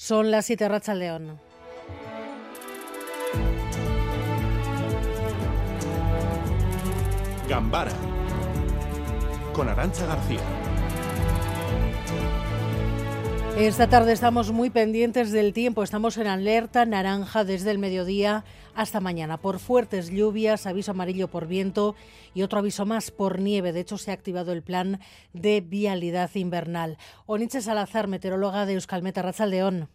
Son las 7 Racha León. Gambara con Arancha García. Esta tarde estamos muy pendientes del tiempo, estamos en alerta naranja desde el mediodía hasta mañana por fuertes lluvias, aviso amarillo por viento y otro aviso más por nieve. De hecho, se ha activado el plan de vialidad invernal. Oniche Salazar, meteoróloga de Euskalmeta, León.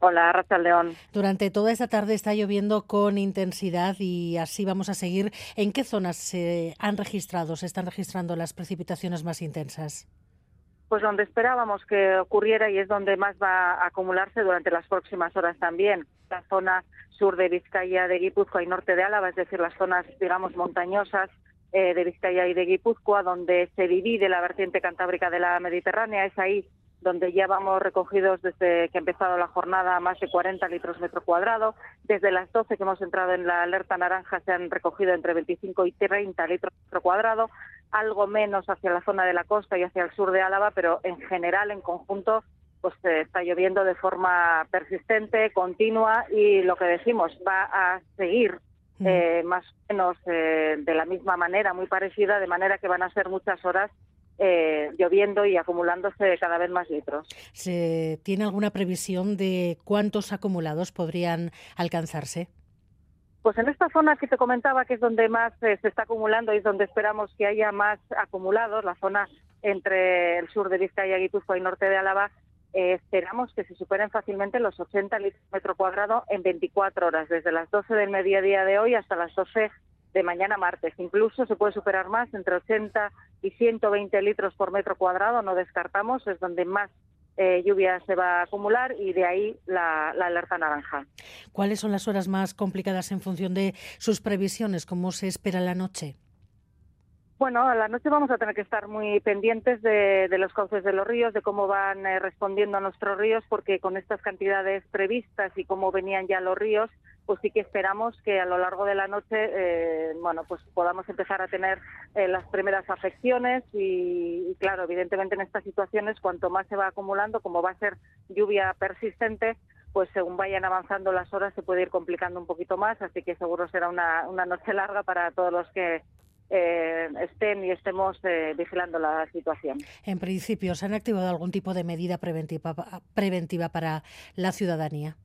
Hola, Racha León. Durante toda esta tarde está lloviendo con intensidad y así vamos a seguir. ¿En qué zonas se han registrado, se están registrando las precipitaciones más intensas? Pues donde esperábamos que ocurriera y es donde más va a acumularse durante las próximas horas también. La zona sur de Vizcaya, de Guipúzcoa y norte de Álava, es decir, las zonas, digamos, montañosas eh, de Vizcaya y de Guipúzcoa, donde se divide la vertiente cantábrica de la Mediterránea. Es ahí donde ya vamos recogidos desde que ha empezado la jornada más de 40 litros metro cuadrado. Desde las 12 que hemos entrado en la alerta naranja se han recogido entre 25 y 30 litros metro cuadrado, algo menos hacia la zona de la costa y hacia el sur de Álava, pero en general, en conjunto, pues eh, está lloviendo de forma persistente, continua y lo que decimos va a seguir mm. eh, más o menos eh, de la misma manera, muy parecida, de manera que van a ser muchas horas eh, lloviendo y acumulándose cada vez más litros. ¿Se tiene alguna previsión de cuántos acumulados podrían alcanzarse? Pues en esta zona que te comentaba, que es donde más eh, se está acumulando y es donde esperamos que haya más acumulados, la zona entre el sur de Vizcaya, Guipúzcoa y norte de Álava, eh, esperamos que se superen fácilmente los 80 litros metro cuadrado en 24 horas, desde las 12 del mediodía de hoy hasta las 12 de mañana martes. Incluso se puede superar más, entre 80 y 120 litros por metro cuadrado, no descartamos, es donde más eh, lluvia se va a acumular y de ahí la, alerta naranja. ¿Cuáles son las horas más complicadas en función de sus previsiones? ¿Cómo se espera la noche? Bueno, a la noche vamos a tener que estar muy pendientes de, los cauces de los ríos, de cómo van eh, respondiendo a nuestros ríos, porque con estas cantidades previstas y cómo venían ya los ríos, pues sí que esperamos que a lo largo de la noche, eh, bueno, pues podamos empezar a tener eh, las primeras afecciones y, claro, evidentemente en estas situaciones, cuanto más se va acumulando, como va a ser lluvia persistente, pues según vayan avanzando las horas se puede ir complicando un poquito más, así que seguro será una, una noche larga para todos los que eh, estén y estemos vigilando la situación. En principio, ¿se han activado algún tipo de medida preventiva, preventiva para la ciudadanía?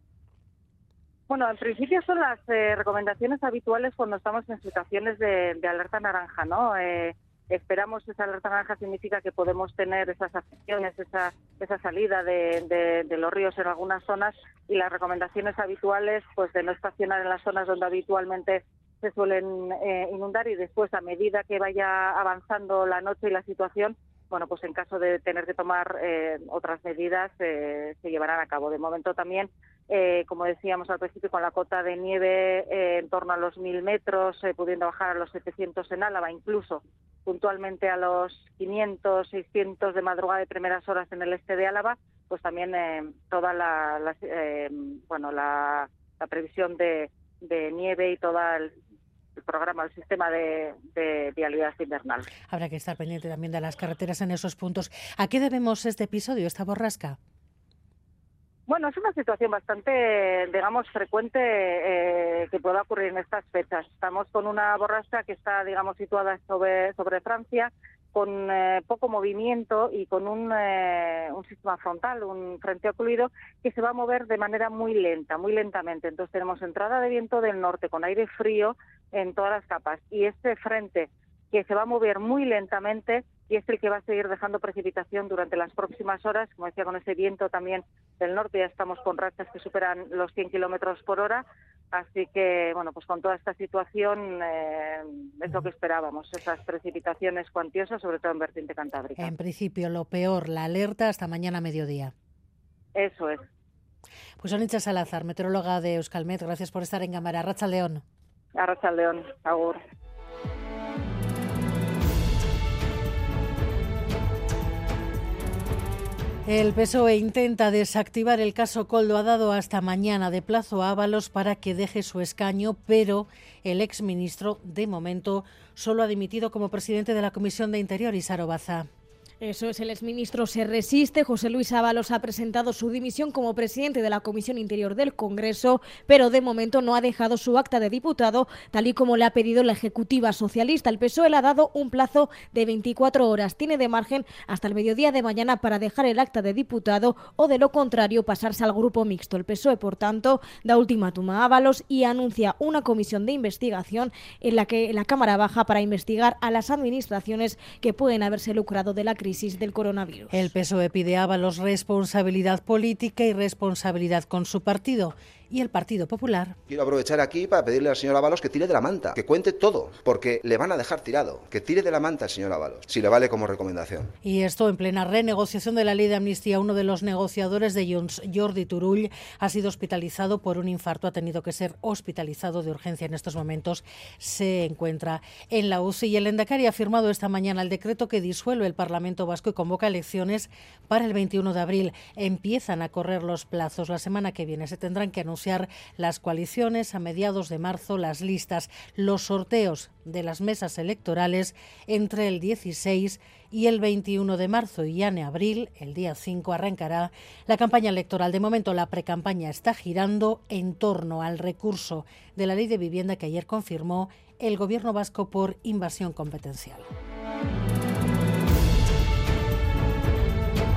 Bueno, en principio son las eh, recomendaciones habituales cuando estamos en situaciones de, alerta naranja, ¿no? Eh, esperamos esa alerta naranja significa que podemos tener esas acciones, esa, esa salida de, los ríos en algunas zonas y las recomendaciones habituales, pues de no estacionar en las zonas donde habitualmente se suelen eh, inundar y después a medida que vaya avanzando la noche y la situación, bueno, pues en caso de tener que tomar eh, otras medidas eh, se llevarán a cabo. De momento también, eh, como decíamos al principio, con la cota de nieve en torno a los 1.000 metros, pudiendo bajar a los 700 en Álava, incluso puntualmente a los 500, 600 de madrugada de primeras horas en el este de Álava, pues también toda la, bueno, la, previsión de, de nieve y toda el, programa, el sistema de, vialidad invernal. Habrá que estar pendiente también de las carreteras en esos puntos. ¿A qué debemos este episodio, esta borrasca? Bueno, es una situación bastante, digamos, frecuente eh, que pueda ocurrir en estas fechas. Estamos con una borrasca que está, digamos, situada sobre, sobre Francia, con eh, poco movimiento y con un, eh, un, sistema frontal, un frente ocluido, que se va a mover de manera muy lenta, muy lentamente. Entonces tenemos entrada de viento del norte con aire frío en todas las capas y este frente que se va a mover muy lentamente y es el que va a seguir dejando precipitación durante las próximas horas. Como decía, con ese viento también del norte ya estamos con rachas que superan los 100 kilómetros por hora. Así que, bueno, pues con toda esta situación eh, es lo que esperábamos, esas precipitaciones cuantiosas, sobre todo en vertiente cantábrica. En principio, lo peor, la alerta hasta mañana mediodía. Eso es. Pues Onicha Salazar, meteoróloga de Euskalmet, gracias por estar en cámara. Racha León. A Racha León, agur. El PSOE intenta desactivar el caso Coldo. Ha dado hasta mañana de plazo a Ábalos para que deje su escaño, pero el exministro, de momento, solo ha dimitido como presidente de la Comisión de Interior, Isaro Baza. Eso es, el exministro se resiste. José Luis Ábalos ha presentado su dimisión como presidente de la Comisión Interior del Congreso, pero de momento no ha dejado su acta de diputado, tal y como le ha pedido la Ejecutiva Socialista. El PSOE le ha dado un plazo de 24 horas. Tiene de margen hasta el mediodía de mañana para dejar el acta de diputado o, de lo contrario, pasarse al grupo mixto. El PSOE, por tanto, da ultimátum a Ábalos y anuncia una comisión de investigación en la que la Cámara baja para investigar a las administraciones que pueden haberse lucrado de la crisis El PSOE pide a Ábalos responsabilidad política y responsabilidad con su partido y el Partido Popular. Quiero aprovechar aquí para pedirle al señor Ábalos que tire de la manta, que cuente todo, porque le van a dejar tirado. Que tire de la manta al señor Ábalos, si le vale como recomendación. Y esto en plena renegociación de la ley de amnistía. Uno de los negociadores de Junts, Jordi Turull, ha sido hospitalizado por un infarto. Ha tenido que ser hospitalizado de urgencia en estos momentos. Se encuentra en la UCI. Y el Endacari ha firmado esta mañana el decreto que disuelve el Parlamento Vasco y convoca elecciones para el 21 de abril. Empiezan a correr los plazos. La semana que viene se tendrán que las coaliciones a mediados de marzo, las listas, los sorteos de las mesas electorales entre el 16 y el 21 de marzo y ya en abril, el día 5, arrancará la campaña electoral. De momento, la precampaña está girando en torno al recurso de la ley de vivienda que ayer confirmó el Gobierno vasco por invasión competencial.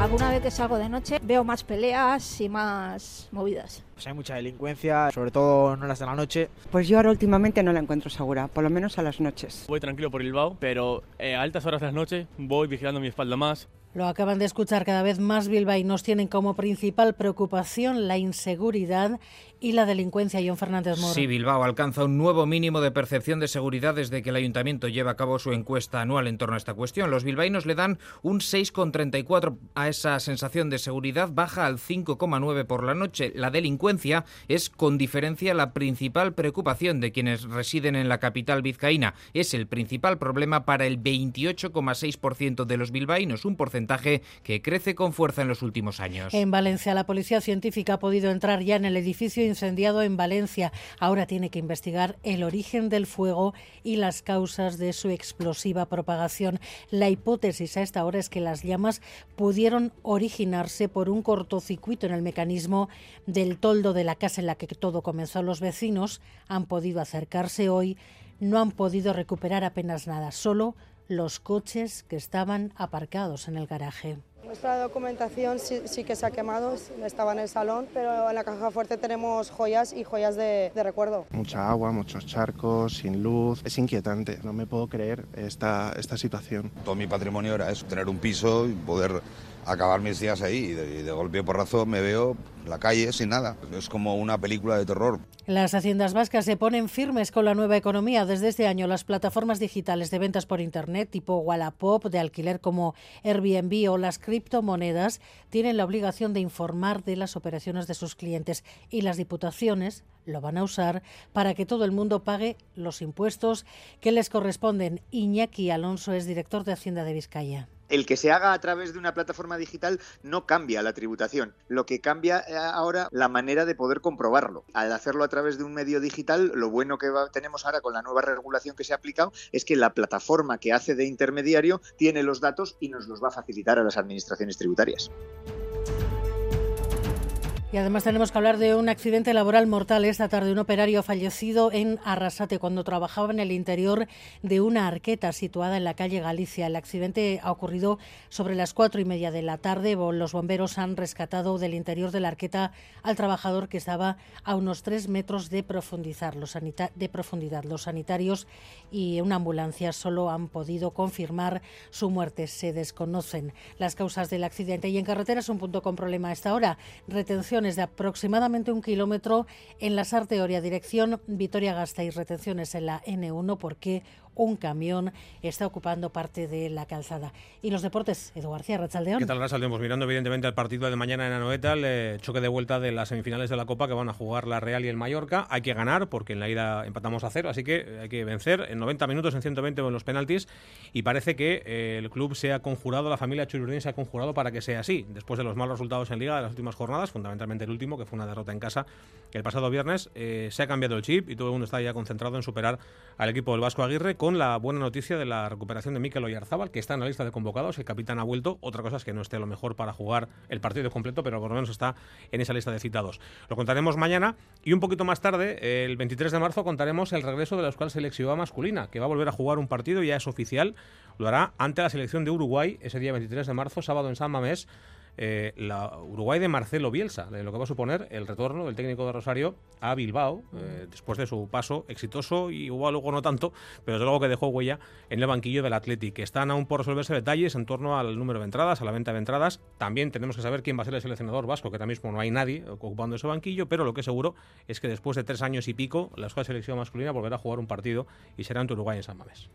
Alguna vez que salgo de noche veo más peleas y más movidas. Pues hay mucha delincuencia, sobre todo en horas de la noche. Pues yo ahora últimamente no la encuentro segura, por lo menos a las noches. Voy tranquilo por Bilbao, pero eh, a altas horas de la noche voy vigilando mi espalda más. Lo acaban de escuchar cada vez más bilbaínos tienen como principal preocupación la inseguridad y la delincuencia. John Fernández Moro. Sí, Bilbao alcanza un nuevo mínimo de percepción de seguridad desde que el ayuntamiento lleva a cabo su encuesta anual en torno a esta cuestión. Los bilbaínos le dan un 6,34 a esa sensación de seguridad, baja al 5,9 por la noche. La delincuencia es con diferencia la principal preocupación de quienes residen en la capital vizcaína. Es el principal problema para el 28,6% de los bilbaínos, un porcentaje que crece con fuerza en los últimos años. En Valencia, la policía científica ha podido entrar ya en el edificio incendiado en Valencia. Ahora tiene que investigar el origen del fuego y las causas de su explosiva propagación. La hipótesis a esta hora es que las llamas pudieron originarse por un cortocircuito en el mecanismo del toldo de la casa en la que todo comenzó. Los vecinos han podido acercarse hoy, no han podido recuperar apenas nada, solo los coches que estaban aparcados en el garaje. Nuestra documentación sí, que se ha quemado, estaba en el salón, pero en la caja fuerte tenemos joyas y joyas de, de, recuerdo. Mucha agua, muchos charcos, sin luz. Es inquietante, no me puedo creer esta, esta situación. Todo mi patrimonio era eso, tener un piso y poder acabar mis días ahí y de, y golpe por razón me veo en la calle sin nada. Es como una película de terror. Las haciendas vascas se ponen firmes con la nueva economía. Desde este año las plataformas digitales de ventas por Internet tipo Wallapop, de alquiler como Airbnb o las criptomonedas tienen la obligación de informar de las operaciones de sus clientes y las diputaciones lo van a usar para que todo el mundo pague los impuestos que les corresponden. Iñaki Alonso es director de Hacienda de Vizcaya el que se haga a través de una plataforma digital no cambia la tributación. Lo que cambia eh, ahora la manera de poder comprobarlo. Al hacerlo a través de un medio digital, lo bueno que tenemos ahora con la nueva regulación que se ha aplicado es que la plataforma que hace de intermediario tiene los datos y nos los va a facilitar a las administraciones tributarias. Y además tenemos que hablar de un accidente laboral mortal esta tarde. Un operario fallecido en Arrasate cuando trabajaba en el interior de una arqueta situada en la calle Galicia. El accidente ha ocurrido sobre las cuatro y media de la tarde. Los bomberos han rescatado del interior de la arqueta al trabajador que estaba a unos tres metros de, profundizar. Los de profundidad. Los sanitarios y una ambulancia solo han podido confirmar su muerte. Se desconocen las causas del accidente. Y en carretera es un punto con problema a esta hora. Retención de aproximadamente un kilómetro en la Sarteoria, dirección Vitoria-Gasteiz, retenciones en la N1 porque un camión está ocupando parte de la calzada. Y los deportes, Edu García, Rachaldeón. ¿Qué tal, Rachaldeón? Pues mirando evidentemente al partido de mañana en Anoeta, el choque de vuelta de las semifinales de la Copa que van a jugar la Real y el Mallorca. Hay que ganar porque en la ida empatamos a cero, así que hay que vencer en 90 minutos, en 120 en los penaltis. Y parece que eh, el club se ha conjurado, la familia Chururdín se ha conjurado para que sea así. Después de los malos resultados en Liga de las últimas jornadas, fundamentalmente el último, que fue una derrota en casa el pasado viernes, eh, se ha cambiado el chip y todo el mundo está ya concentrado en superar al equipo del Vasco Aguirre con con la buena noticia de la recuperación de Mikel Oyarzábal, que está en la lista de convocados, el capitán ha vuelto. Otra cosa es que no esté a lo mejor para jugar el partido completo, pero por lo menos está en esa lista de citados. Lo contaremos mañana y un poquito más tarde, el 23 de marzo, contaremos el regreso de la Euskal Selección masculina, que va a volver a jugar un partido, ya es oficial, lo hará ante la selección de Uruguay ese día 23 de marzo, sábado en San Mamés. Eh, la Uruguay de Marcelo Bielsa, lo que va a suponer el retorno del técnico de Rosario a Bilbao, eh, después de su paso exitoso y igual luego no tanto, pero desde luego que dejó huella en el banquillo del Athletic. Están aún por resolverse detalles en torno al número de entradas, a la venta de entradas. También tenemos que saber quién va a ser el seleccionador vasco, que ahora mismo no hay nadie ocupando ese banquillo, pero lo que es seguro es que después de tres años y pico, la escuela de selección masculina volverá a jugar un partido y será ante Uruguay en San Mamés.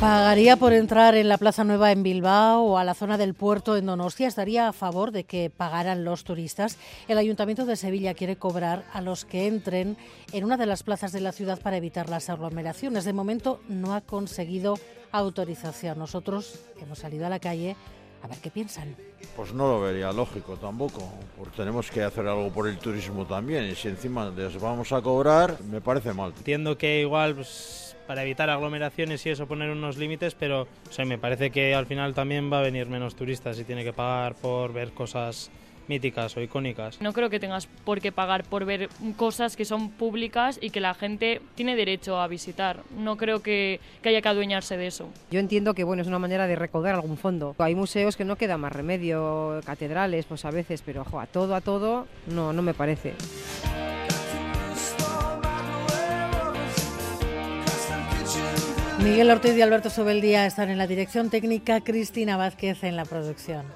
¿Pagaría por entrar en la Plaza Nueva en Bilbao o a la zona del puerto en Donostia? ¿Estaría a favor de que pagaran los turistas? El Ayuntamiento de Sevilla quiere cobrar a los que entren en una de las plazas de la ciudad para evitar las aglomeraciones. De momento no ha conseguido autorización. Nosotros hemos salido a la calle a ver qué piensan. Pues no lo vería lógico tampoco, porque tenemos que hacer algo por el turismo también y si encima les vamos a cobrar, me parece mal. Entiendo que igual pues, para evitar aglomeraciones y eso poner unos límites, pero o me parece que al final también va a venir menos turistas y tiene que pagar por ver cosas míticas o icónicas. No creo que tengas por qué pagar por ver cosas que son públicas y que la gente tiene derecho a visitar. No creo que, que, haya que adueñarse de eso. Yo entiendo que bueno es una manera de recaudar algún fondo. Hay museos que no queda más remedio, catedrales pues a veces, pero ojo, a todo, a todo, no, no me parece. Miguel Ortiz y Alberto Sobeldía están en la dirección técnica, Cristina Vázquez en la producción.